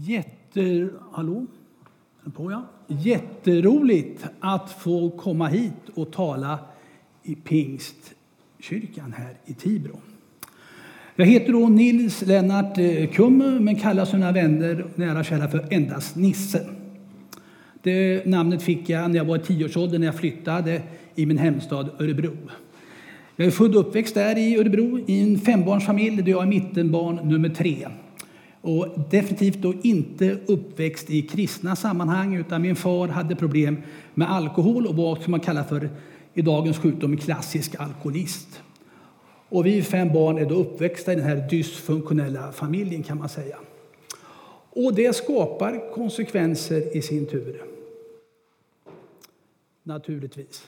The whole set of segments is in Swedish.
Jätter... Hallå? På, ja. Jätteroligt att få komma hit och tala i Pingstkyrkan här i Tibro. Jag heter då Nils Lennart eh, Kumme, men kallas av mina vänner nära och kära för endast Nisse. Det namnet fick jag när jag var i tioårsåldern när jag flyttade i min hemstad Örebro. Jag är född och uppväxt där i Örebro i en fembarnsfamilj där jag är mittenbarn nummer tre. Och definitivt då inte uppväxt i kristna sammanhang utan min far hade problem med alkohol och var som man kallar för i dagens sjukdom klassisk alkoholist. Och vi fem barn är då uppväxta i den här dysfunktionella familjen kan man säga. Och det skapar konsekvenser i sin tur. Naturligtvis.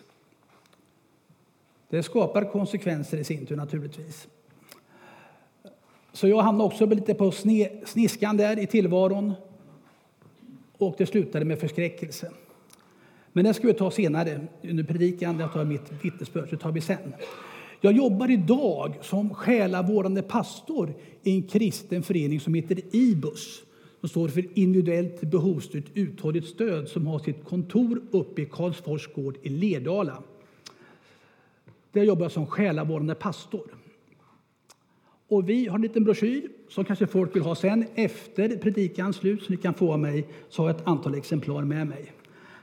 Det skapar konsekvenser i sin tur naturligtvis. Så jag hamnade också lite på sniskan där i tillvaron. Och det slutade med förskräckelse. Men det ska vi ta senare under predikan. Jag tar mitt vittnesbörd, så tar vi sen. Jag jobbar idag som själavårdande pastor i en kristen förening som heter IBUS. Som står för individuellt behovsstyrt uthålligt stöd som har sitt kontor uppe i Karlsfors gård i Lerdala. Där jobbar jag som själavårdande pastor. Och vi har en liten broschyr som kanske folk vill ha sen efter predikans slut så ni kan få av mig. Så har jag ett antal exemplar med mig.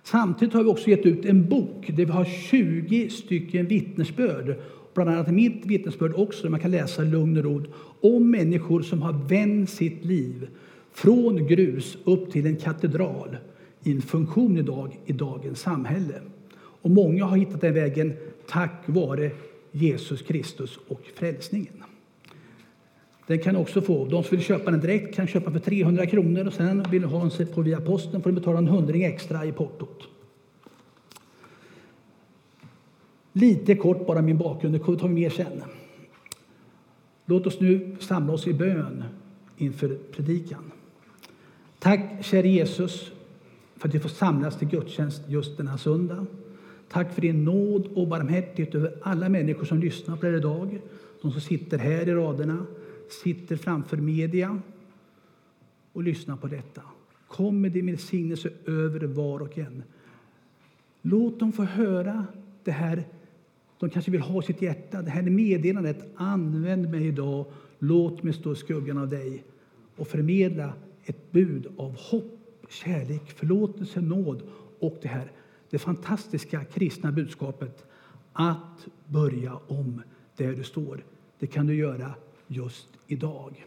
Samtidigt har vi också gett ut en bok där vi har 20 stycken vittnesbörd. Bland annat mitt vittnesbörd också där man kan läsa lugn och ro om människor som har vänt sitt liv från grus upp till en katedral i en funktion idag i dagens samhälle. Och många har hittat den vägen tack vare Jesus Kristus och frälsningen. Den kan också få, de som vill köpa den direkt kan köpa för 300 kronor och sen vill ha den på via posten får de betala en hundring extra i portot. Lite kort bara min bakgrund, det tar vi mer sen. Låt oss nu samla oss i bön inför predikan. Tack käre Jesus för att vi får samlas till gudstjänst just denna söndag. Tack för din nåd och barmhärtighet över alla människor som lyssnar på det idag. De som sitter här i raderna, sitter framför media och lyssnar på detta. Kom med din välsignelse över var och en. Låt dem få höra det här de kanske vill ha i sitt hjärta. Det här meddelandet. Använd mig idag. Låt mig stå i skuggan av dig och förmedla ett bud av hopp, kärlek, förlåtelse, nåd och det här det fantastiska kristna budskapet att börja om där du står. Det kan du göra just idag.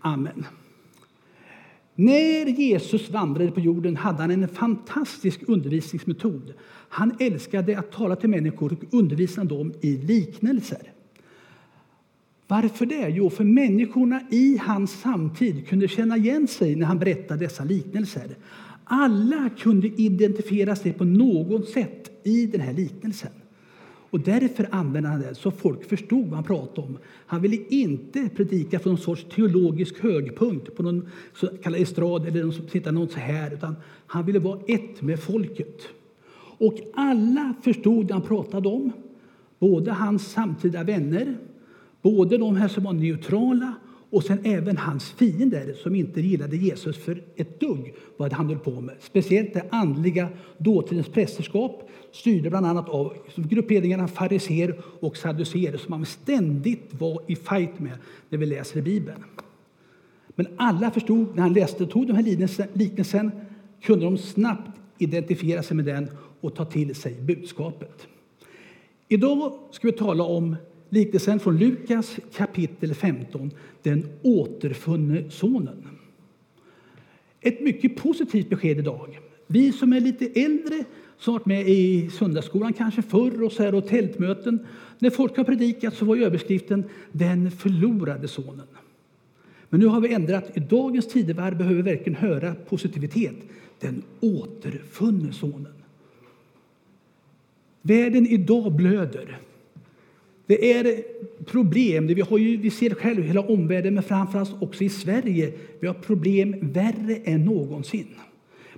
Amen. När Jesus vandrade på jorden hade han en fantastisk undervisningsmetod. Han älskade att tala till människor och undervisa dem i liknelser. Varför det? Jo, för människorna i hans samtid kunde känna igen sig när han berättade dessa liknelser. Alla kunde identifiera sig på något sätt i den här liknelsen. Och därför använde han det så folk förstod vad han pratade om. Han ville inte predika från någon sorts teologisk högpunkt på någon så kallad estrad eller någon som sitter någon så här, utan han ville vara ett med folket. Och alla förstod det han pratade om, både hans samtida vänner, både de här som var neutrala och sen även hans fiender som inte gillade Jesus för ett dugg vad han höll på med. Speciellt det andliga dåtidens prästerskap styrde bland annat av grupperingarna fariser och saduceer som man ständigt var i fight med när vi läser i Bibeln. Men alla förstod när han läste tog den här liknelsen kunde de snabbt identifiera sig med den och ta till sig budskapet. Idag ska vi tala om liknelsen från Lukas kapitel 15, den återfunne sonen. Ett mycket positivt besked idag. Vi som är lite äldre, som varit med i söndagsskolan kanske förr och, så här, och tältmöten. När folk har predikat så var överskriften Den förlorade sonen. Men nu har vi ändrat. I dagens tidevarv behöver vi verkligen höra positivitet. Den återfunne sonen. Världen idag blöder. Det är problem. Vi, har ju, vi ser själv hela omvärlden, men framförallt också i Sverige. Vi har problem värre än någonsin.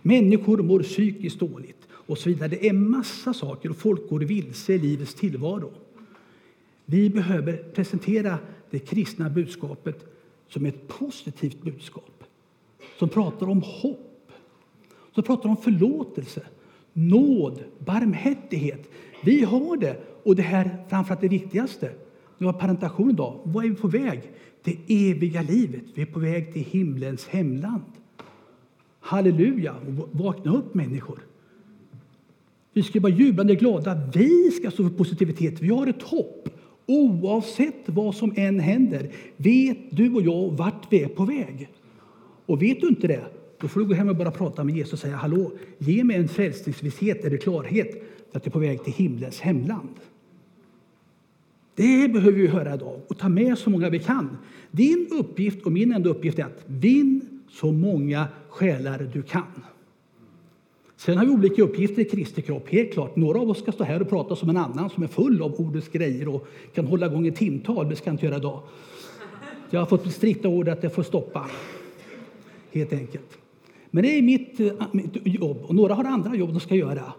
Människor mår psykiskt dåligt och så vidare. Det är massa saker och folk går vilse i livets tillvaro. Vi behöver presentera det kristna budskapet som ett positivt budskap. som pratar om hopp, som pratar om förlåtelse, nåd, barmhärtighet. Vi har det, och det här framförallt det viktigaste. det var parentation idag. Vad är vi på väg? Det eviga livet. Vi är på väg till himlens hemland. Halleluja! Vakna upp människor. Vi ska vara jublande glada. Vi ska stå för positivitet. Vi har ett hopp. Oavsett vad som än händer vet du och jag vart vi är på väg. Och vet du inte det, då får du gå hem och bara prata med Jesus och säga hallå, ge mig en frälsningsvisshet eller klarhet att jag är på väg till himlens hemland. Det behöver vi höra idag och ta med så många vi kan. Din uppgift och min enda uppgift är att vinn så många själar du kan. Sen har vi olika uppgifter i Kristi kropp. Helt klart. Några av oss ska stå här och prata som en annan som är full av ordets grejer och kan hålla igång ett timtal. Det ska jag inte göra idag. Jag har fått strikta ord att jag får stoppa. Helt enkelt. Men det är mitt, eh, mitt jobb och några har andra jobb de ska göra.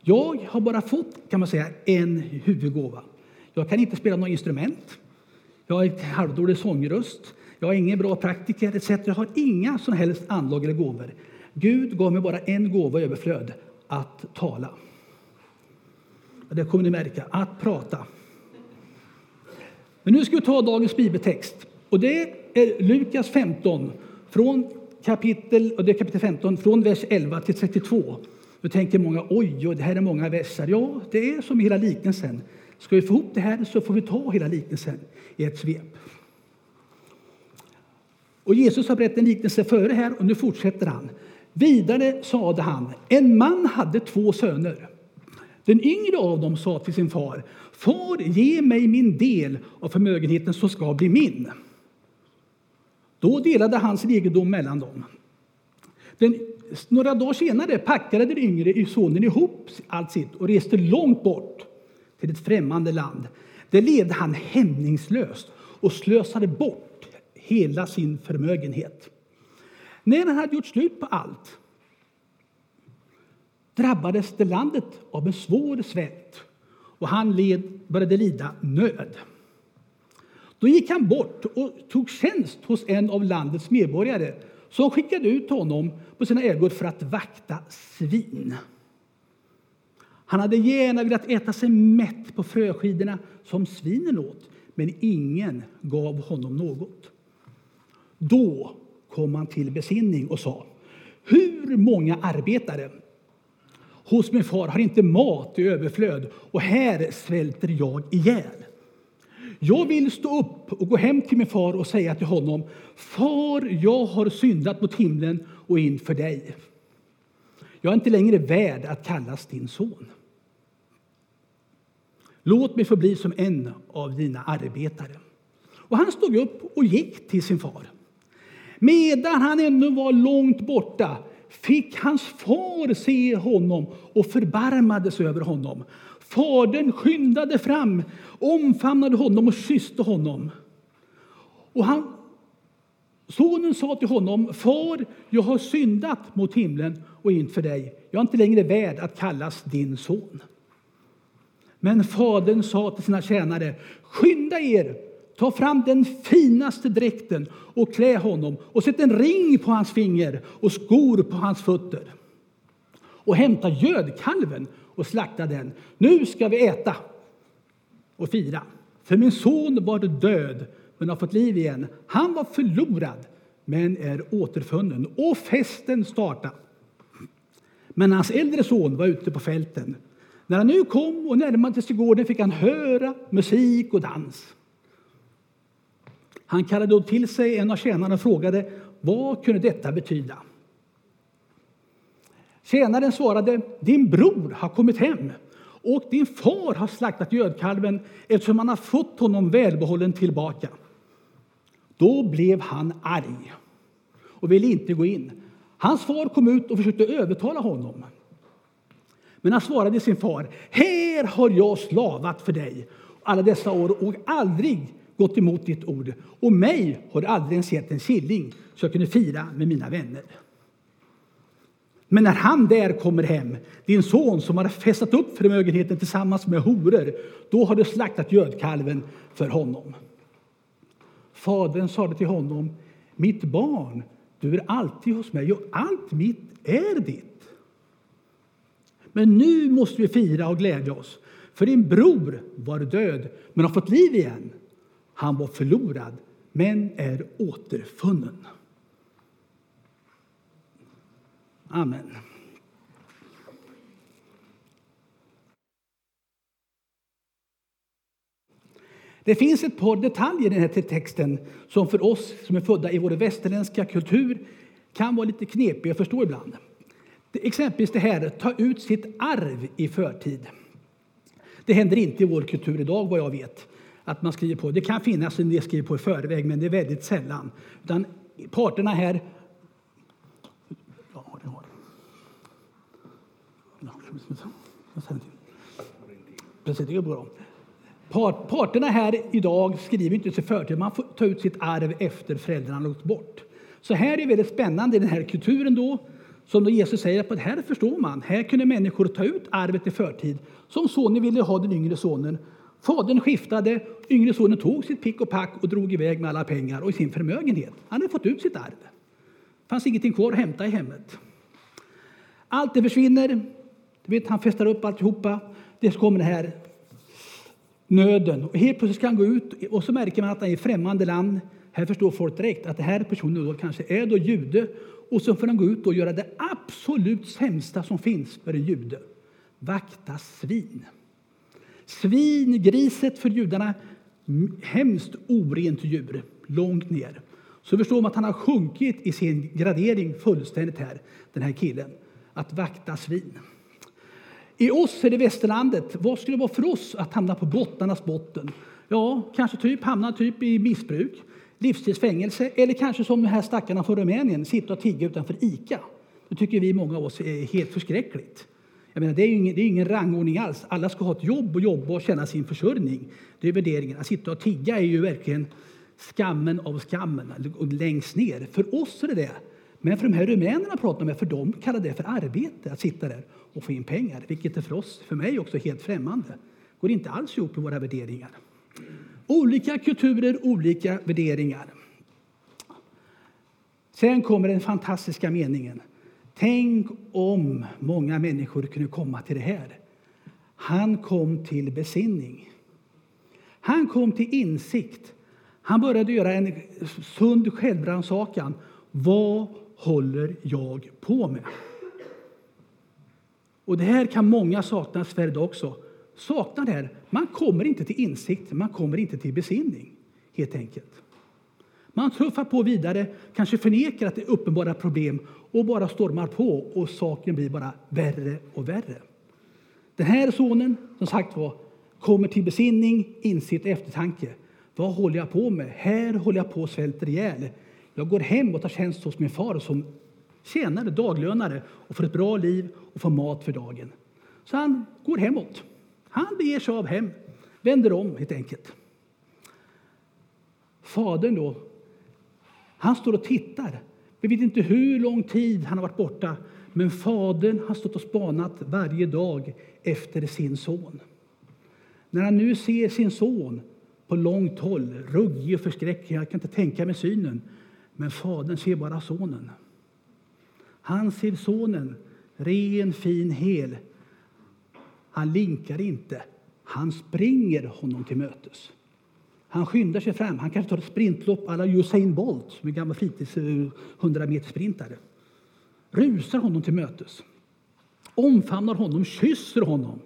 Jag har bara fått kan man säga, en huvudgåva. Jag kan inte spela något instrument. Jag har ett halvdålig sångröst. Jag är ingen bra praktiker etc. Jag har inga som helst anlag eller gåvor. Gud gav mig bara en gåva i överflöd, att tala. Det kommer ni märka, att prata. Men nu ska vi ta dagens bibeltext. Och det är Lukas 15, från kapitel, och det är kapitel 15, från vers 11 till 32. Då tänker många, oj, oj, det här är många verser. Ja, det är som hela liknelsen. Ska vi få ihop det här så får vi ta hela liknelsen i ett svep. Och Jesus har berättat en liknelse före här och nu fortsätter han. Vidare sade han, en man hade två söner. Den yngre av dem sa till sin far, Far, ge mig min del av förmögenheten som ska bli min. Då delade han sin egendom mellan dem. Den, några dagar senare packade den yngre sonen ihop allt sitt och reste långt bort till ett främmande land. Där levde han hämningslöst och slösade bort hela sin förmögenhet. När han hade gjort slut på allt drabbades det landet av en svår svält och han led, började lida nöd. Då gick han bort och tog tjänst hos en av landets medborgare som skickade ut honom på sina ägor för att vakta svin. Han hade gärna velat äta sig mätt på fröskidorna som svinen åt, men ingen gav honom något. Då kom han till besinning och sa Hur många arbetare hos min far har inte mat i överflöd och här svälter jag ihjäl. Jag vill stå upp och gå hem till min far och säga till honom Far, jag har syndat mot himlen och inför dig. Jag är inte längre värd att kallas din son. Låt mig få bli som en av dina arbetare. Och han stod upp och gick till sin far. Medan han ännu var långt borta fick hans far se honom och förbarmade sig över honom. Fadern skyndade fram, omfamnade honom och kysste honom. Och han, sonen sa till honom, Far, jag har syndat mot himlen och inför dig. Jag är inte längre värd att kallas din son. Men fadern sa till sina tjänare, skynda er, ta fram den finaste dräkten och klä honom och sätt en ring på hans finger och skor på hans fötter. Och hämta gödkalven och slakta den. Nu ska vi äta och fira. För min son var död men har fått liv igen. Han var förlorad men är återfunnen. Och festen startade. Men hans äldre son var ute på fälten. När han nu kom och närmade sig gården fick han höra musik och dans. Han kallade då till sig en av tjänarna och frågade vad kunde detta betyda. Tjänaren svarade, din bror har kommit hem och din far har slaktat gödkalven eftersom han har fått honom välbehållen tillbaka. Då blev han arg och ville inte gå in. Hans far kom ut och försökte övertala honom. Men han svarade sin far, här har jag slavat för dig alla dessa år och aldrig gått emot ditt ord. Och mig har du aldrig ens gett en killing så jag kunde fira med mina vänner. Men när han där kommer hem, din son som har festat upp förmögenheten tillsammans med horor, då har du slaktat gödkalven för honom. Fadern sade till honom, mitt barn, Du är alltid hos mig och allt mitt är ditt. Men nu måste vi fira och glädja oss, för din bror var död men har fått liv igen. Han var förlorad men är återfunnen. Amen. Det finns ett par detaljer i den här texten som för oss som är födda i vår västerländska kultur kan vara lite knepiga att förstå ibland. Exempelvis det här, ta ut sitt arv i förtid. Det händer inte i vår kultur idag vad jag vet. Att man skriver på. Det kan finnas en del skriver på i förväg, men det är väldigt sällan. Utan parterna här... Precis, det är bra. Parterna här idag skriver inte sig förtid, man får ta ut sitt arv efter föräldrarna har gått bort. Så här är det väldigt spännande i den här kulturen då, som då Jesus säger att här förstår man, här kunde människor ta ut arvet i förtid. Som sonen ville ha den yngre sonen. Fadern skiftade, yngre sonen tog sitt pick och pack och drog iväg med alla pengar och sin förmögenhet. Han hade fått ut sitt arv. Det fanns ingenting kvar att hämta i hemmet. Allt det försvinner. Du vet, han festar upp alltihopa. Det kommer den här nöden. Och helt plötsligt ska han gå ut och så märker man att han är i främmande land. Här förstår folk direkt att det här personen då kanske är då jude. Och så får han gå ut och göra det absolut sämsta som finns för en jude. Vakta svin. Svin, griset för judarna, hemskt orent djur, långt ner. Så förstår man att han har sjunkit i sin gradering fullständigt här, den här killen. Att vakta svin. I oss är det västerlandet. Vad skulle det vara för oss att hamna på bottnarnas botten? Ja, kanske typ hamna typ i missbruk, livstidsfängelse eller kanske som de här stackarna från Rumänien, sitta och tigga utanför ICA. Det tycker vi många av oss är helt förskräckligt. Jag menar, det är ju ingen, det är ingen rangordning alls. Alla ska ha ett jobb och jobba och känna sin försörjning. Det är värderingen. Att sitta och tigga är ju verkligen skammen av skammen, längst ner. För oss är det det. Men för de här rumänerna pratar med, för de kallar det för arbete att sitta där och få in pengar, vilket är för oss, för mig också helt främmande. Går inte alls ihop med våra värderingar. Olika kulturer, olika värderingar. Sen kommer den fantastiska meningen. Tänk om många människor kunde komma till det här. Han kom till besinning. Han kom till insikt. Han började göra en sund självrannsakan. Vad håller jag på med? Och det här kan många sakna i Sverige också. Saknar det här. Man kommer inte till insikt, man kommer inte till besinning, helt enkelt. Man tuffar på vidare, kanske förnekar att det är uppenbara problem och bara stormar på och saken blir bara värre och värre. Den här sonen, som sagt var, kommer till besinning, insikt och eftertanke. Vad håller jag på med? Här håller jag på och svälter ihjäl. Jag går hem och tar tjänst hos min far som tjänare, daglönare och får ett bra liv och får mat för dagen. Så han går hemåt. Han beger sig av hem, vänder om helt enkelt. Fadern då, han står och tittar. Vi vet inte hur lång tid han har varit borta, men fadern har stått och spanat varje dag efter sin son. När han nu ser sin son på långt håll, ruggig och förskräcklig, jag kan inte tänka mig synen, men fadern ser bara sonen. Han ser sonen, ren, fin, hel. Han linkar inte, han springer honom till mötes. Han skyndar sig fram. Han kanske tar ett sprintlopp alla Usain Bolt, som är gammal fritids eh, 100 meter sprintare. Rusar honom till mötes. Omfamnar honom, kysser honom.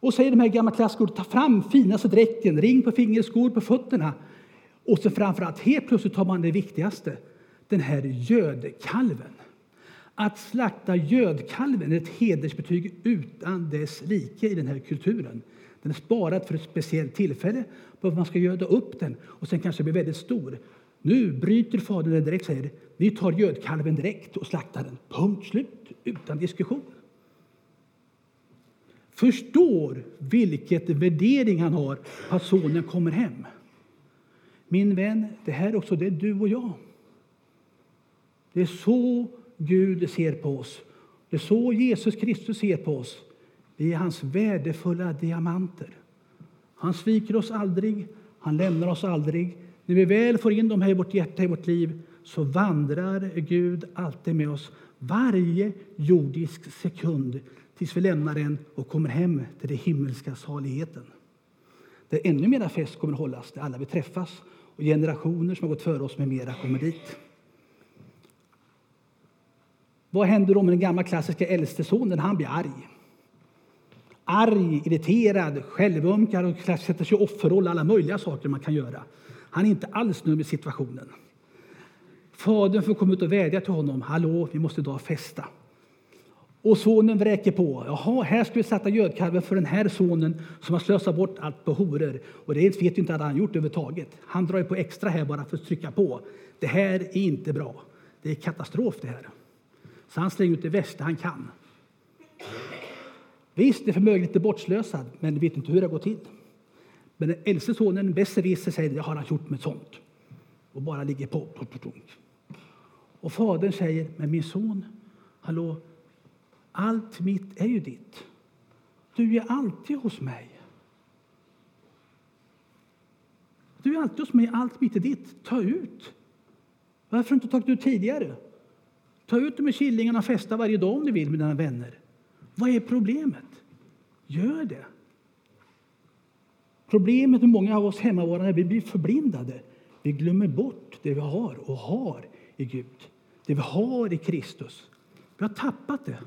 Och säger de här gamla klassikerna, ta fram finaste dräkten, ring på fingerskor på fötterna. Och så framförallt, helt plötsligt tar man det viktigaste, den här gödkalven. Att slakta gödkalven är ett hedersbetyg utan dess like i den här kulturen. Den är sparad för ett speciellt tillfälle, för att man ska göda upp den och sen kanske bli väldigt stor. Nu bryter fadern det direkt säger vi tar gödkalven direkt och slaktar den. Punkt slut, utan diskussion. Förstår vilket värdering han har på att sonen kommer hem. Min vän, det här är också det är du och jag. Det är så Gud ser på oss. Det är så Jesus Kristus ser på oss. Vi är hans värdefulla diamanter. Han sviker oss aldrig, han lämnar oss aldrig. När vi väl får in dem här i vårt hjärta, i vårt liv, så vandrar Gud alltid med oss varje jordisk sekund tills vi lämnar den och kommer hem till den himmelska saligheten. Där ännu mera fest kommer att hållas, där alla vill träffas och generationer som har gått före oss med mera kommer dit. Vad händer då med den gamla klassiska äldste sonen? Han blir arg. Arg, irriterad, självömkad och sätter sig i offerroll, alla möjliga saker man kan göra. Han är inte alls nöjd med situationen. Fadern får komma ut och vädja till honom. Hallå, vi måste idag festa. Och sonen vräker på. Jaha, här ska vi sätta gödkalven för den här sonen som har slösat bort allt på horor. Och det vet ju inte att han gjort överhuvudtaget. Han drar ju på extra här bara för att trycka på. Det här är inte bra. Det är katastrof det här. Så han slänger ut det värsta han kan. Visst, är förmögenheten bortslösad, men vet inte hur det går till. Men den äldste sonen, besserwisser, säger det har han gjort med sånt. Och bara ligger på. Och fadern säger, men min son, hallå, allt mitt är ju ditt. Du är alltid hos mig. Du är alltid hos mig, allt mitt är ditt. Ta ut. Varför har du inte tagit ut tidigare? Ta ut de med killingarna och festa varje dag om du vill med dina vänner. Vad är problemet? Gör det. Problemet med många av oss hemmavarande är att vi blir förblindade. Vi glömmer bort det vi har och har i Gud. Det vi har i Kristus. Vi har tappat det.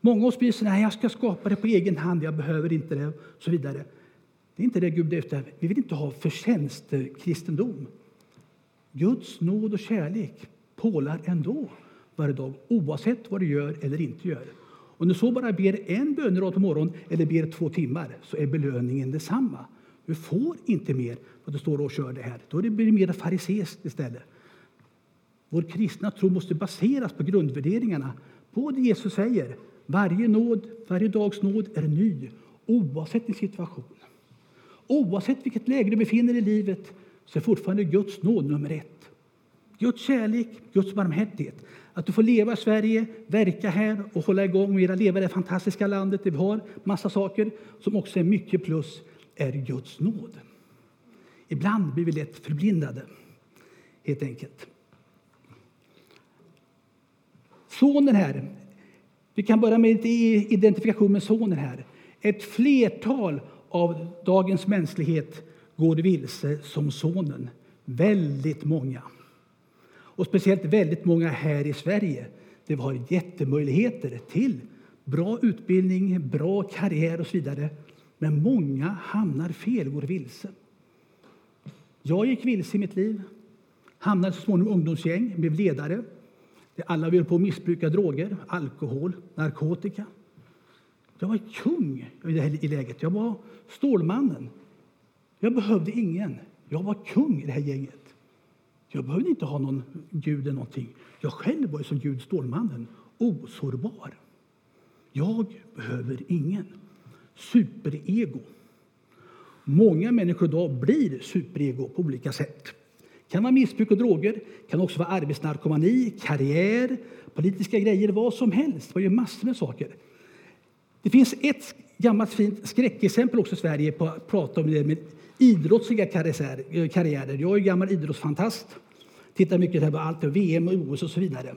Många av oss blir så nej jag ska skapa det på egen hand, jag behöver inte det. så vidare. Det är inte det Gud är ute Vi vill inte ha förtjänstkristendom. Guds nåd och kärlek pålar ändå varje dag, oavsett vad du gör eller inte gör. Om du så bara ber en bönerad på morgonen eller ber två timmar så är belöningen detsamma. Du får inte mer vad du står och kör det här. Då blir det mer fariseiskt istället. Vår kristna tro måste baseras på grundvärderingarna på det Jesus säger. Varje nåd, varje dags nåd är ny, oavsett din situation. Oavsett vilket läge du befinner dig i livet så är fortfarande Guds nåd nummer ett. Guds kärlek, Guds barmhärtighet. Att du får leva i Sverige, verka här och hålla igång och leva i det fantastiska landet där vi har massa saker som också är mycket plus, är Guds nåd. Ibland blir vi lätt förblindade, helt enkelt. Sonen här, vi kan börja med lite identifikation med sonen här. Ett flertal av dagens mänsklighet går vilse som sonen. Väldigt många. Och speciellt väldigt många här i Sverige. Det har jättemöjligheter till bra utbildning, bra karriär och så vidare. Men många hamnar fel, går vilse. Jag gick vilse i mitt liv, hamnade så småningom i ungdomsgäng, blev ledare. Alla höll på att missbruka droger, alkohol, narkotika. Jag var kung i det här läget. Jag var Stålmannen. Jag behövde ingen. Jag var kung i det här gänget. Jag behövde inte ha någon gud eller någonting. Jag själv var ju som Gud, Stålmannen, osårbar. Jag behöver ingen. Superego. Många människor idag blir superego på olika sätt. Det kan vara missbruk och droger, kan också vara arbetsnarkomani, karriär, politiska grejer, vad som helst. Det är massor med saker. Det finns ett gammalt fint skräckexempel också i Sverige på att prata om det med idrottsliga karriärer. Jag är gammal idrottsfantast. Tittar mycket på allt, VM och OS och så vidare.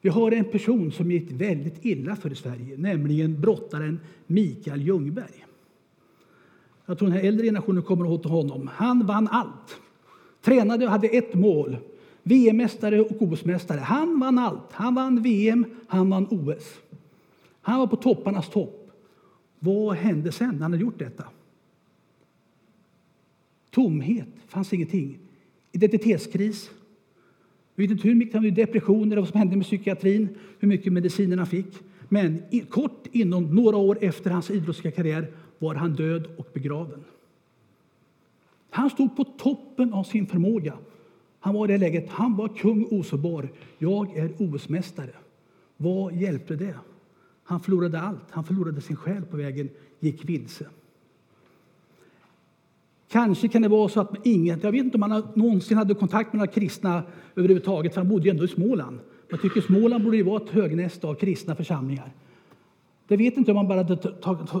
Vi har en person som gick väldigt illa för i Sverige, nämligen brottaren Mikael Ljungberg. Jag tror den här äldre generationen kommer ihåg honom. Han vann allt. Tränade och hade ett mål. VM-mästare och OS-mästare. Han vann allt. Han vann VM, han vann OS. Han var på topparnas topp. Vad hände sen när han hade gjort detta? Tomhet, fanns ingenting. Identitetskris. Vi vet inte hur mycket han depressioner vad som hände med psykiatrin, hur mycket medicinerna fick. Men kort inom några år efter hans idrottsliga karriär var han död och begraven. Han stod på toppen av sin förmåga. Han var i det läget, han var kung osårbar. Jag är OS-mästare. Vad hjälpte det? Han förlorade allt. Han förlorade sin själ på vägen, gick vilse. Kanske kan det vara så att ingen, jag vet inte om han någonsin hade kontakt med några kristna överhuvudtaget, för han bodde ju ändå i Småland. Jag tycker Småland borde ju vara ett högnäste av kristna församlingar. Jag vet inte om man bara hade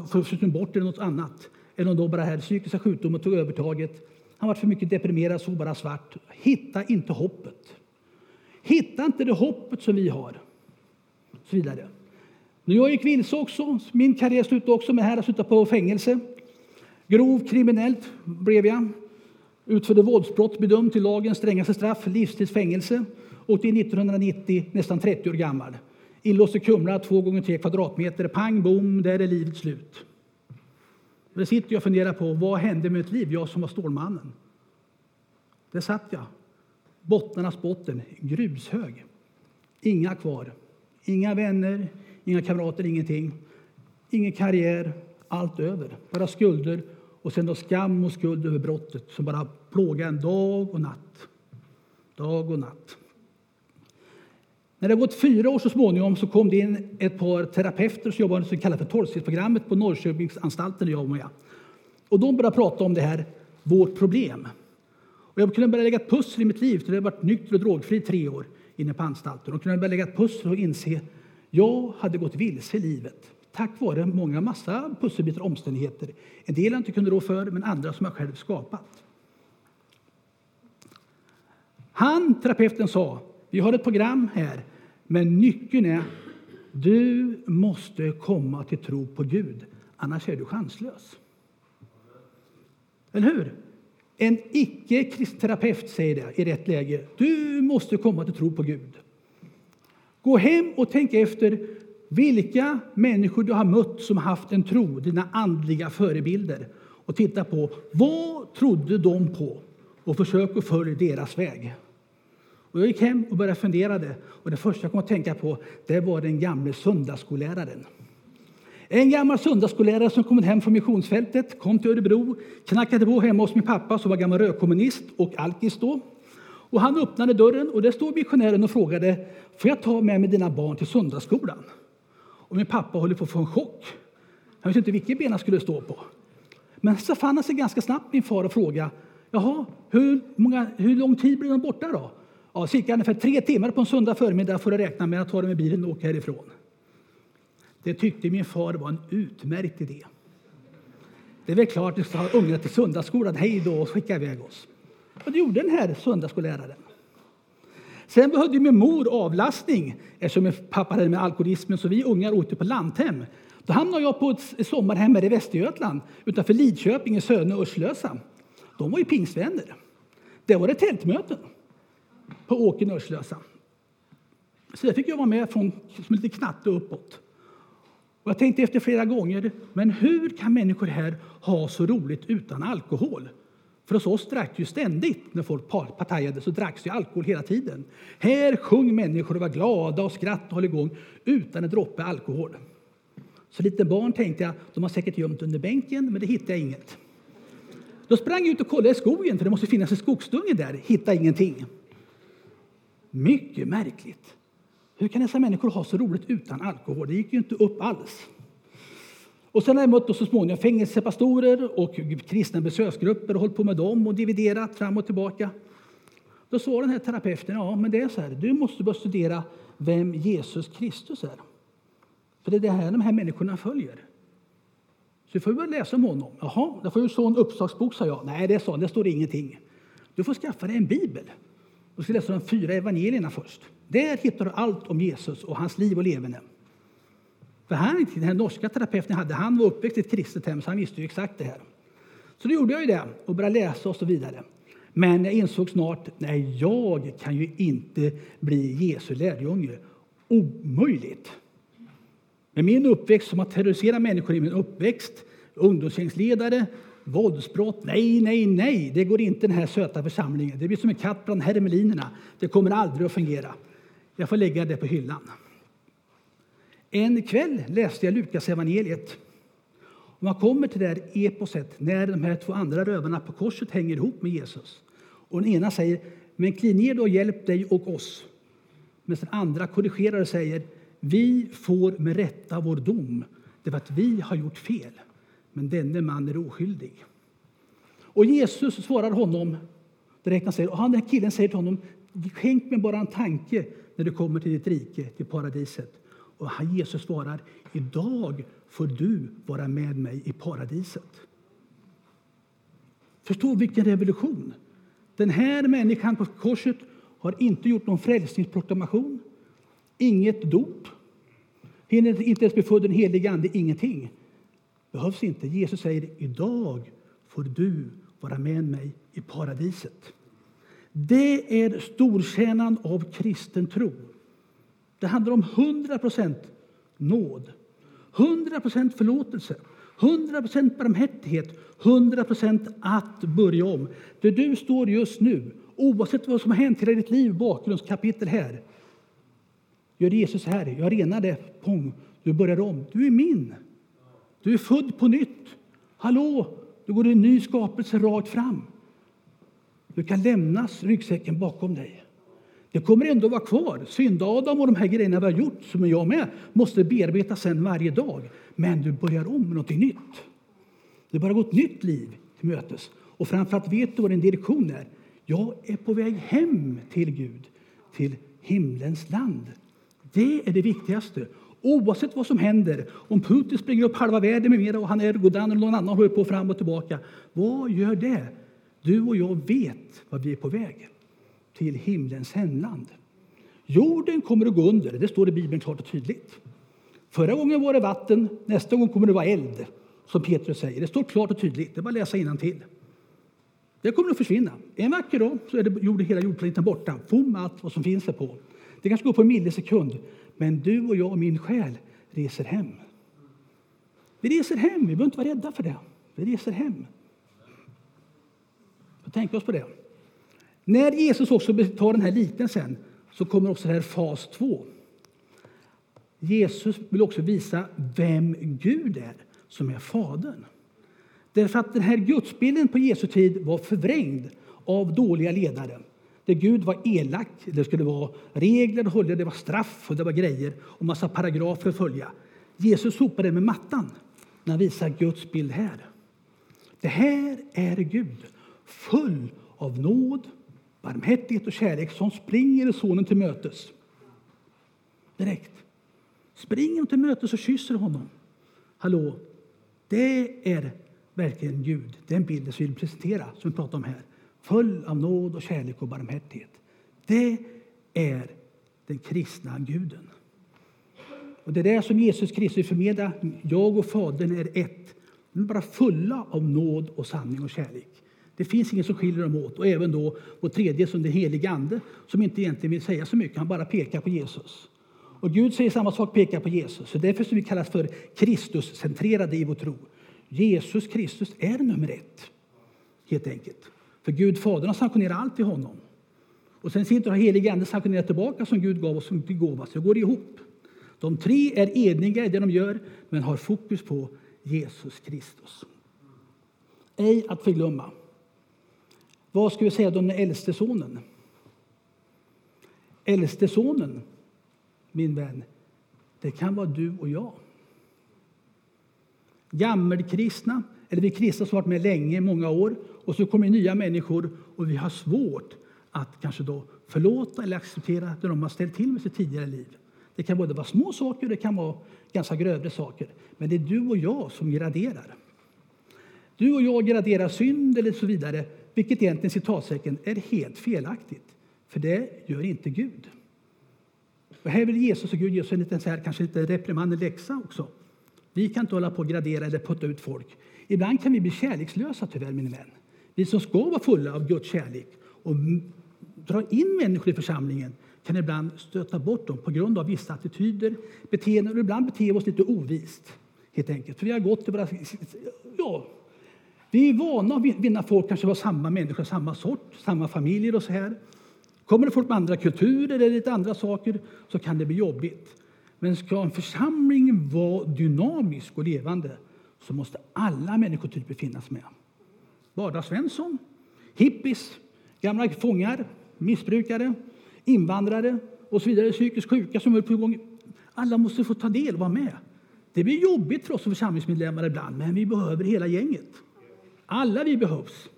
försvunnit bort eller något annat. Eller om då bara här psykiska sjukdomen tog övertaget. Han var för mycket deprimerad, såg bara svart. Hitta inte hoppet. Hitta inte det hoppet som vi har. Så vidare. När jag gick vilse också, min karriär slutade också med det här, jag slutade på fängelse. Grov kriminellt blev jag. Utförde våldsbrott, bedömd till lagens strängaste straff, livstids fängelse. Åkte 1990, nästan 30 år gammal. Inlåst i Kumla, 2 gånger 3 kvadratmeter. Pang bom, där är livet slut. Där sitter jag och funderar på vad hände med mitt liv, jag som var Stålmannen. Där satt jag, bottnarnas botten, grushög. Inga kvar, inga vänner, inga kamrater, ingenting. Ingen karriär, allt över. Bara skulder och sen då skam och skuld över brottet som bara plågar en dag och natt. Dag och natt. När det gått fyra år så småningom så kom det in ett par terapeuter som jobbade som kallar för tolvstegsprogrammet på Norrköpingsanstalten där jag. Och de började prata om det här, vårt problem. Och jag kunde börja lägga ett pussel i mitt liv, för jag varit nykter och drogfri tre år inne på anstalten. Och kunde börja lägga ett pussel och inse jag hade gått vilse i livet tack vare många massa pusselbitar och omständigheter. En del jag inte kunde rå för, men andra som jag själv skapat. Han, terapeuten, sa vi har ett program här, men nyckeln är du måste komma till tro på Gud, annars är du chanslös. Eller hur? En icke-kristen terapeut säger det i rätt läge. Du måste komma till tro på Gud. Gå hem och tänk efter vilka människor du har mött som haft en tro, dina andliga förebilder. Och titta på vad trodde de på och försök att följa deras väg. Och jag gick hem och började fundera. Och det första jag kom att tänka på det var den gamle söndagsskolläraren. En gammal söndagsskollärare som kom hem från missionsfältet, kom till Örebro, knackade på hemma hos min pappa som var gammal rökkommunist och alkis då. Och han öppnade dörren och där stod missionären och frågade Får jag ta med mig dina barn till söndagsskolan? Och min pappa höll på att få en chock. Han visste inte vilket ben han skulle stå på. Men så fann han sig ganska snabbt min far och frågade Jaha, hur, många, hur lång tid blir de borta då? Ja, cirka ungefär tre timmar på en söndag förmiddag får du räkna med att ta dig med bilen och åka härifrån. Det tyckte min far var en utmärkt idé. Det är väl klart att vi ska ha ungarna till söndagsskolan, hej då, och skicka iväg oss. Och det gjorde den här söndagsskolläraren. Sen behövde min mor avlastning eftersom min pappa hade med alkoholismen så vi ungar åkte på landhem. Då hamnade jag på ett sommarhem här i Västergötland utanför Lidköping i Söne och Örslösa. De var ju pingstvänner. Det var det tältmöten på åkern Örslösa. Så där fick jag vara med från som lite knatte uppåt. Och jag tänkte efter flera gånger, men hur kan människor här ha så roligt utan alkohol? För hos oss drack ju ständigt, när folk partajade, så dracks ju alkohol hela tiden. Här sjöng människor och var glada och skratt och höll igång utan en droppe alkohol. Så lite barn tänkte jag, de har säkert gömt under bänken, men det hittade jag inget. Då sprang jag ut och kollade i skogen, för det måste finnas en skogsdunge där. Hittade ingenting. Mycket märkligt. Hur kan dessa människor ha så roligt utan alkohol? Det gick ju inte upp alls. Och sen har jag mött så småningom fängelsepastorer och kristna besöksgrupper och hållit på med dem och dividerat fram och tillbaka. Då sa den här terapeuten, ja men det är så här, du måste börja studera vem Jesus Kristus är. För det är det här de här människorna följer. Så du får börja läsa om honom. Jaha, då får du så en uppslagsbok, sa jag. Nej, det sa det står ingenting. Du får skaffa dig en bibel. Du ska läsa de fyra evangelierna först. Där hittar du allt om Jesus och hans liv och levande. För han, den här norska terapeuten hade, han var uppväxt i ett kristet hem, så han visste ju exakt det här. Så då gjorde jag ju det och började läsa och så vidare. Men jag insåg snart, nej, jag kan ju inte bli Jesu lärjunge. Omöjligt! Med min uppväxt som har terroriserat människor i min uppväxt, ungdomsgängsledare, våldsbrott. Nej, nej, nej, det går inte den här söta församlingen. Det blir som en katt bland hermelinerna. Det kommer aldrig att fungera. Jag får lägga det på hyllan. En kväll läste jag Lukas evangeliet. Och man kommer till det här eposet när de här två andra rövarna på korset hänger ihop med Jesus. Och den ena säger men kliv ner då och hjälp dig och oss. Men den andra korrigerar och säger vi får med rätta vår dom det var att vi har gjort fel. Men denne man är oskyldig. Och Jesus svarar honom direkt. och han, den här killen säger till honom skänk mig bara en tanke när du kommer till ditt rike, till paradiset. Och Jesus svarar, idag får du vara med mig i paradiset. Förstå vilken revolution! Den här människan på korset har inte gjort någon frälsningsproklamation, inget dop, hinner inte ens bli född den helige Ande, ingenting. Behövs inte. Jesus säger idag får du vara med mig i paradiset. Det är stortjänan av kristen tro. Det handlar om 100% nåd, 100% förlåtelse, 100% barmhärtighet, 100% att börja om. Där du står just nu, oavsett vad som har hänt i ditt liv, bakgrundskapitel här, gör Jesus här. Jag renar det. Pong. Du börjar om. Du är min. Du är född på nytt. Hallå! Du går en ny skapelse rakt fram. Du kan lämna ryggsäcken bakom dig. Det kommer ändå vara kvar. Synd-Adam och de här grejerna vi har gjort, som jag med, måste bearbeta sen varje dag. Men du börjar om med något nytt. Du börjar gå ett nytt liv till mötes. Och framförallt vet du vad din direktion är. Jag är på väg hem till Gud, till himlens land. Det är det viktigaste. Oavsett vad som händer, om Putin springer upp halva världen med mera och han är Erdogan eller någon annan håller på fram och tillbaka. Vad gör det? Du och jag vet vad vi är på väg. Till himlens hemland. Jorden kommer att gå under, det står i Bibeln klart och tydligt. Förra gången var det vatten, nästa gång kommer det vara eld, som Petrus säger. Det står klart och tydligt, det är bara att läsa till. Det kommer att försvinna. En vacker dag så är det jord, hela jordplaneten borta. Fom allt vad som finns där på. Det kanske går på en millisekund. Men du och jag och min själ reser hem. Vi reser hem. Vi behöver inte vara rädda för det. Vi reser hem. Tänk oss på det. När Jesus också tar den här liknelsen så kommer också det här fas 2. Jesus vill också visa vem Gud är, som är Fadern. Därför att den här gudsbilden på Jesu tid var förvrängd av dåliga ledare. Där Gud var elak, det skulle vara regler att hålla, det var straff och det var grejer och massa paragrafer att följa. Jesus sopade med mattan när han visar Guds bild här. Det här är Gud, full av nåd, barmhärtighet och kärlek som springer sonen till mötes. Direkt. Springer till mötes och kysser honom. Hallå, det är verkligen Gud, den bilden som vi vill presentera, som vi pratar om här full av nåd och kärlek och barmhärtighet. Det är den kristna guden. Och Det är det som Jesus Kristus förmedlar. Jag och Fadern är ett. De är bara fulla av nåd och sanning och kärlek. Det finns inget som skiljer dem åt. Och även då vår tredje som den helige Ande som inte egentligen vill säga så mycket, han bara pekar på Jesus. Och Gud säger samma sak, pekar på Jesus. Så därför som vi kallas för Kristuscentrerade i vår tro. Jesus Kristus är nummer ett, helt enkelt. För Gud Fadern har sanktionerat allt i honom. Och sen sitter helige Ande sanktionerat tillbaka som Gud gav oss som gåva. Så det går ihop. De tre är eniga i det de gör, men har fokus på Jesus Kristus. Ej att förglömma. Vad ska vi säga om den äldste sonen? Äldste sonen, min vän, det kan vara du och jag. Gammelkristna, eller vi kristna som varit med länge, många år, och så kommer nya människor och vi har svårt att kanske då förlåta eller acceptera det de har ställt till med sitt tidigare liv. Det kan både vara små saker och det kan vara ganska grövre saker. Men det är du och jag som graderar. Du och jag graderar synd eller så vidare, vilket egentligen citatsäcken är helt felaktigt. För det gör inte Gud. Och här vill Jesus och Gud ge oss en liten så här, kanske lite reprimand, läxa också. Vi kan inte hålla på och gradera eller putta ut folk. Ibland kan vi bli kärlekslösa tyvärr, min vän. Vi som ska vara fulla av Guds kärlek och dra in människor i församlingen kan ibland stöta bort dem på grund av vissa attityder, beteenden och ibland beter vi oss lite ovist. Helt enkelt. För vi har gått till våra, ja, vi är vana att vinna folk, kanske var samma människor, samma sort, samma familjer och så här. Kommer det folk med andra kulturer eller lite andra saker så kan det bli jobbigt. Men ska en församling vara dynamisk och levande så måste alla människotyper finnas med. Vardagssvensson, hippies, gamla fångar, missbrukare, invandrare och så vidare, psykiskt sjuka som är på gång. Alla måste få ta del och vara med. Det blir jobbigt för oss som församlingsmedlemmar ibland, men vi behöver hela gänget. Alla vi behövs.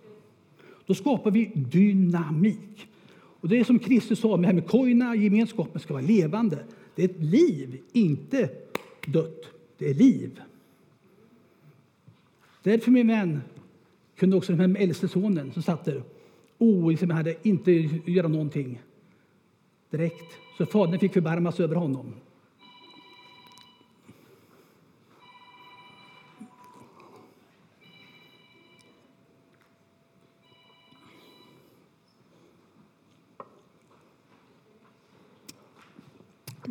Då skapar vi dynamik. Och det är som Kristus sa, med, med koina, gemenskapen ska vara levande. Det är ett liv, inte dött. Det är liv. Därför, min vän, kunde också den här äldste sonen som satt där, oh, liksom hade inte göra någonting. direkt. Så fadern fick förbarmas över honom.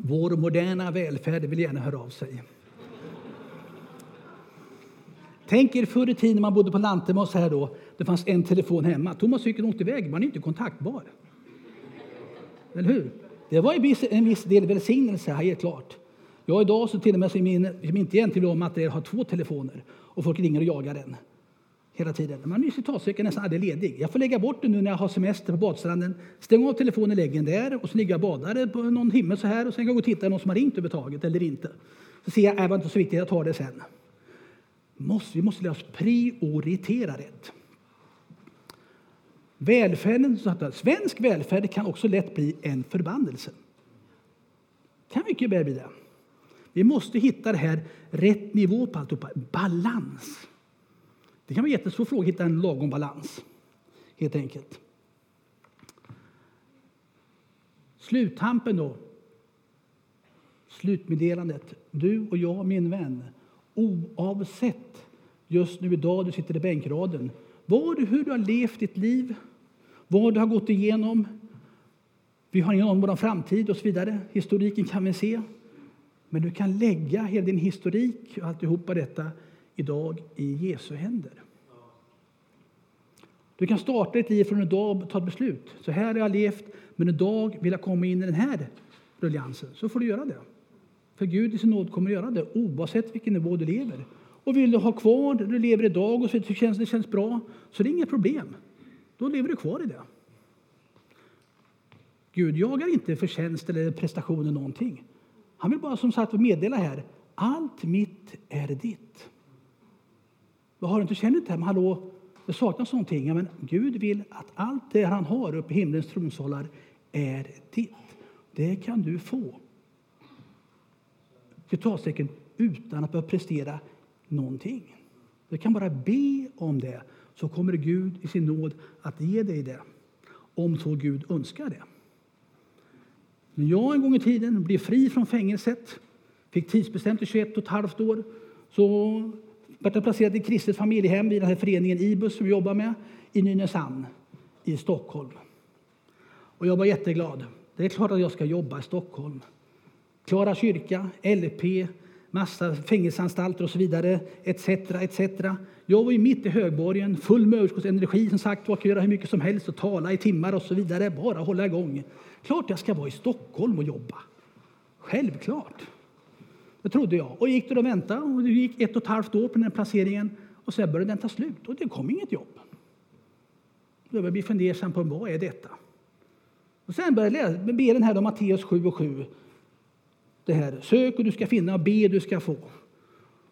Vår moderna välfärd vill gärna höra av sig. Tänk er förr i tiden när man bodde på Lantemos här då. Det fanns en telefon hemma. Thomas man cykeln åkte iväg, man är inte kontaktbar. Eller hur? Det var en viss, del välsignelse, helt klart. Jag idag så till och med så min, min inte egentligen om att jag har två telefoner och folk ringer och jagar den hela tiden. Man är citatsäker nästan aldrig ledig. Jag får lägga bort det nu när jag har semester på badstranden. Stäng av telefonen, lägg den där och så ligger jag och badar på någon timme så här och sen kan jag gå och titta någon som har ringt överhuvudtaget eller inte. Så ser jag, äh, det var inte så viktigt, jag tar det sen. Måste, vi måste lära oss prioritera rätt. Välfärden, svensk välfärd kan också lätt bli en förbannelse. kan mycket väl bli det. Vi måste hitta det här rätt nivå på alltihopa, balans. Det kan vara en jättesvår fråga att hitta en lagom balans, helt enkelt. Sluttampen då. Slutmeddelandet. Du och jag, min vän, oavsett just nu idag du sitter i bänkraden, var du, hur du har levt ditt liv, vad du har gått igenom. Vi har ingen aning om vår framtid och så vidare. Historiken kan vi se. Men du kan lägga hela din historik och alltihopa detta idag i Jesu händer. Du kan starta ditt liv från idag och ta ett beslut. Så här har jag levt, men idag vill jag komma in i den här ruljansen. Så får du göra det. För Gud i sin nåd kommer att göra det oavsett vilken nivå du lever. Och vill du ha kvar det du lever idag och så det känns, det känns bra, så det är inget problem. Då lever du kvar i det. Gud jagar inte förtjänst eller prestation eller någonting. Han vill bara som sagt meddela här, allt mitt är ditt. Vad har du inte känt det här? Men hallå, det saknas någonting. Ja, men Gud vill att allt det han har uppe i himlens tronsalar är ditt. Det kan du få. Citatstecken utan att behöva prestera någonting. Du kan bara be om det, så kommer Gud i sin nåd att ge dig det. Om så Gud önskar det. När jag en gång i tiden blev fri från fängelset, fick tidsbestämt i 21 och ett halvt år, så blev är placerad i kristet familjehem vid den här föreningen IBUS som vi jobbar med i Nynäshamn i Stockholm. Och jag var jätteglad. Det är klart att jag ska jobba i Stockholm. Klara kyrka, LP, massa fängelseanstalter och så vidare, etc. etc. Jag var ju mitt i högborgen, full med överskottsenergi, som sagt var, kan göra hur mycket som helst och tala i timmar och så vidare, bara hålla igång. Klart jag ska vara i Stockholm och jobba. Självklart. Det trodde jag. Och gick och väntade och det gick ett och ett halvt år på den här placeringen och sen började den ta slut och det kom inget jobb. Då började jag bli fundersam på vad är detta? Och sen började jag läsa, be den här Matteus 7 och 7 det här. Sök och du ska finna, och be du ska få.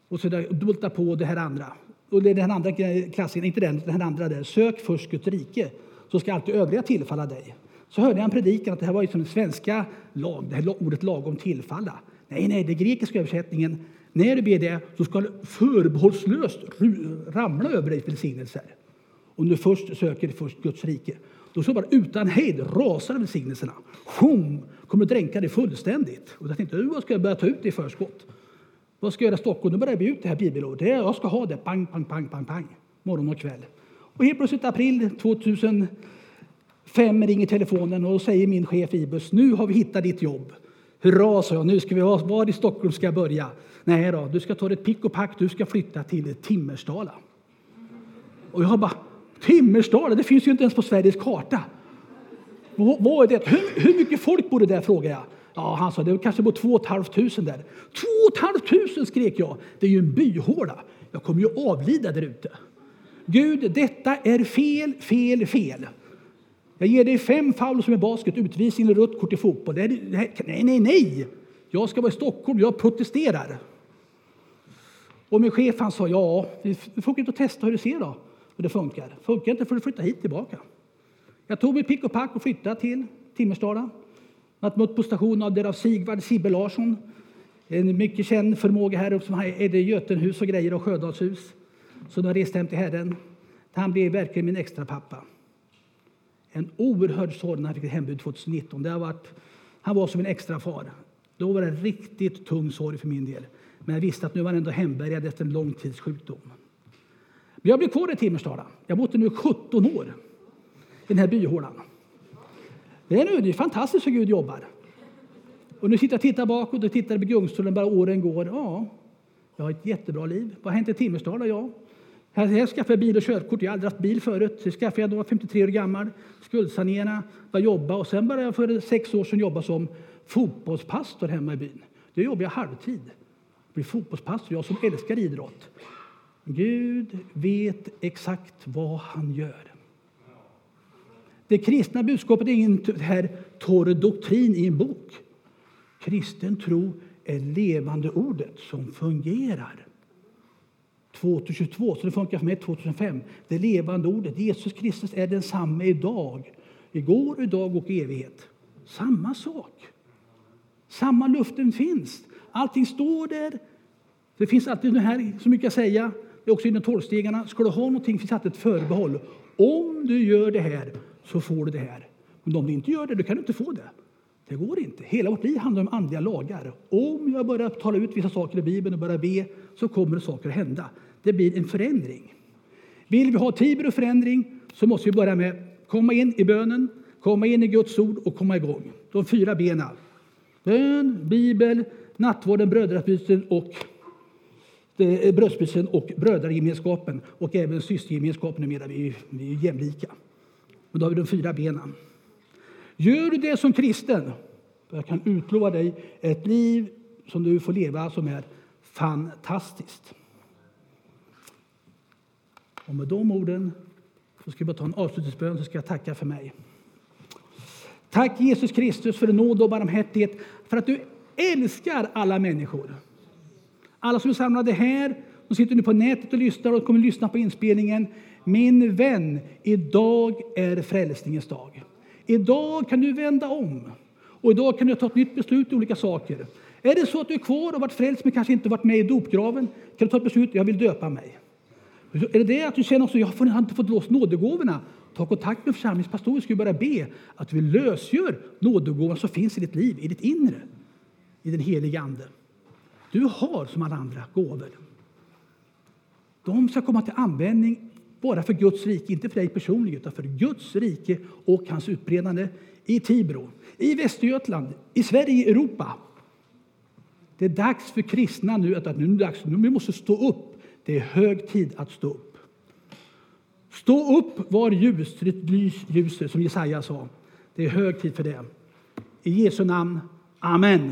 Och så bulta på det här andra. Och det är den andra klassen, inte den, den andra där. Sök först Guds rike, så ska allt det övriga tillfalla dig. Så hörde jag en predikan att det här var ju som svenska lag, det här ordet lagom tillfalla. Nej, nej, den grekiska översättningen. När du ber det så ska du förbehållslöst ramla över dig välsignelser. Om du först söker först Guds rike. Då så bara utan hejd rasar välsignelserna. Sjung, kommer att dränka dig fullständigt. Och jag tänkte, vad ska jag börja ta ut i förskott? Vad ska jag göra i Stockholm? Nu börjar jag be ut det här bibelordet. Jag ska ha det, pang, pang, pang, pang, pang, morgon och kväll. Och helt plötsligt april 2005 ringer telefonen och då säger min chef Ibus, nu har vi hittat ditt jobb. Hurra, sa jag, nu ska vi ha, var i Stockholm ska jag börja? Nej då, du ska ta ditt pick och pack, du ska flytta till Timmersdala. Och jag bara, Timmersdala, det finns ju inte ens på Sveriges karta. Vad är det? Hur, hur mycket folk bor det där? frågade jag. Ja, han sa det kanske bor två tusen där. Två tusen skrek jag. Det är ju en byhåla. Jag kommer ju avlida där ute. Gud, detta är fel, fel, fel. Jag ger dig fem foul som är basket, utvisning eller rött kort i fotboll. Det Nej, nej, nej, nej! Jag ska vara i Stockholm, jag protesterar. Och min chef han sa, ja, vi får inte testa hur det ser då, hur det funkar. Funkar inte får du flytta hit tillbaka. Jag tog mitt pick och pack och flyttade till Timmersdala. Jag mött på stationen av derav Sigvard Sibbe Larsson. En mycket känd förmåga här uppe som är det Götenhus och grejer och Sjödalshus. Så de reste hem till Herren. Han blev verkligen min extra pappa. En oerhörd sorg när han fick ett hembud 2019. Det har varit Han var som en extra far. Då var det en riktigt tung sorg för min del. Men jag visste att nu var han ändå hembärgad efter en lång tids sjukdom. Men jag blev kvar i Timmersdala. Jag har bott nu 17 år i den här byhålan. Det är, nu, det är fantastiskt hur Gud jobbar. Och nu sitter jag och tittar bakåt och tittar på gungstolen bara åren går. Ja, jag har ett jättebra liv. Vad har hänt i Timmersdala? Ja, Alltså, här skaffade jag bil och körkort. Jag har aldrig haft bil förut. Det skaffade jag då 53 år gammal, skuldsanera, började jobba och sen började jag för sex år sedan jobba som fotbollspastor hemma i byn. Då jobbade jag halvtid. Bli fotbollspastor, jag som älskar idrott. Gud vet exakt vad han gör. Det kristna budskapet är ingen här torr doktrin i en bok. Kristen tro är levande ordet som fungerar. 2022, så det funkar för mig 2005. Det levande ordet. Jesus Kristus är densamme idag, igår, idag och i evighet. Samma sak. Samma luften finns. Allting står där. Det finns alltid det här, så mycket att säga. Det är också inom tolvstegarna. Ska du ha någonting finns alltid ett förbehåll. Om du gör det här så får du det här. Men om du inte gör det, då kan du inte få det. Det går inte. Hela vårt liv handlar om andliga lagar. Om jag börjar tala ut vissa saker i Bibeln och börjar be så kommer saker att hända. Det blir en förändring. Vill vi ha tid och förändring så måste vi börja med att komma in i bönen, komma in i Guds ord och komma igång. De fyra benen. Bön, bibel, nattvarden, brödrabyten och brödsbyten och brödragemenskapen och även systergemenskapen numera. Vi, är ju jämlika. Men då har vi de fyra benen. Gör du det som kristen, jag kan utlova dig ett liv som du får leva som är fantastiskt. Och med de orden så ska jag bara ta en avslutningsbön så ska jag tacka för mig. Tack Jesus Kristus för nåd och barmhärtighet, för att du älskar alla människor. Alla som är samlade här, de sitter nu på nätet och lyssnar och kommer att lyssna på inspelningen. Min vän, idag är frälsningens dag. Idag kan du vända om och idag kan du ta ett nytt beslut i olika saker. Är det så att du är kvar och varit frälst men kanske inte varit med i dopgraven, kan du ta ett beslut, jag vill döpa mig. Är det det att du känner också, jag har inte fått loss nådegåvorna? Ta kontakt med församlingspastorer, ska vi börja be att vi lösgör nådegåvan som finns i ditt liv, i ditt inre, i den heliga Ande. Du har som alla andra gåvor. De ska komma till användning bara för Guds rike, inte för dig personligen, utan för Guds rike och hans utbredande i Tibro, i Västergötland, i Sverige, i Europa. Det är dags för kristna nu att nu, är dags, nu måste stå upp. Det är hög tid att stå upp. Stå upp var ljus, lys ljuset, som Jesaja sa. Det är hög tid för det. I Jesu namn. Amen.